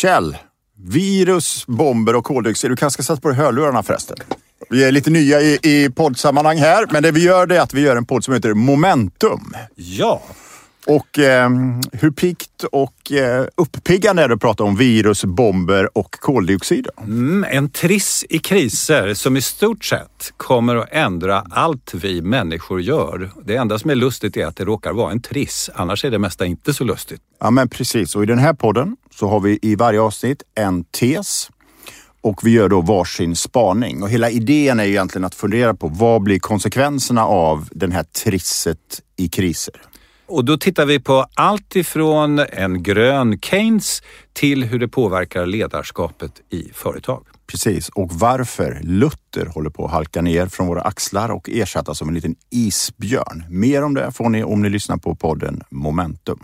Kjell, virus, bomber och koldioxid. Du kanske ska sätta på dig hörlurarna förresten. Vi är lite nya i, i poddsammanhang här, men det vi gör det är att vi gör en podd som heter Momentum. Ja, Och eh, hur pikt och eh, uppiggande att prata om virus, bomber och koldioxid? mm, en triss i kriser som i stort sett kommer att ändra allt vi människor gör. Det enda som är lustigt är att det råkar vara en triss, annars är det mesta inte så lustigt. Ja, men precis. Och i den här podden så har vi i varje avsnitt en tes och vi gör då varsin spaning. Och hela idén är ju egentligen att fundera på vad blir konsekvenserna av den här trisset i kriser? Och då tittar vi på allt ifrån en grön Keynes till hur det påverkar ledarskapet i företag. Precis, och varför Luther håller på att halka ner från våra axlar och ersättas som en liten isbjörn. Mer om det får ni om ni lyssnar på podden Momentum.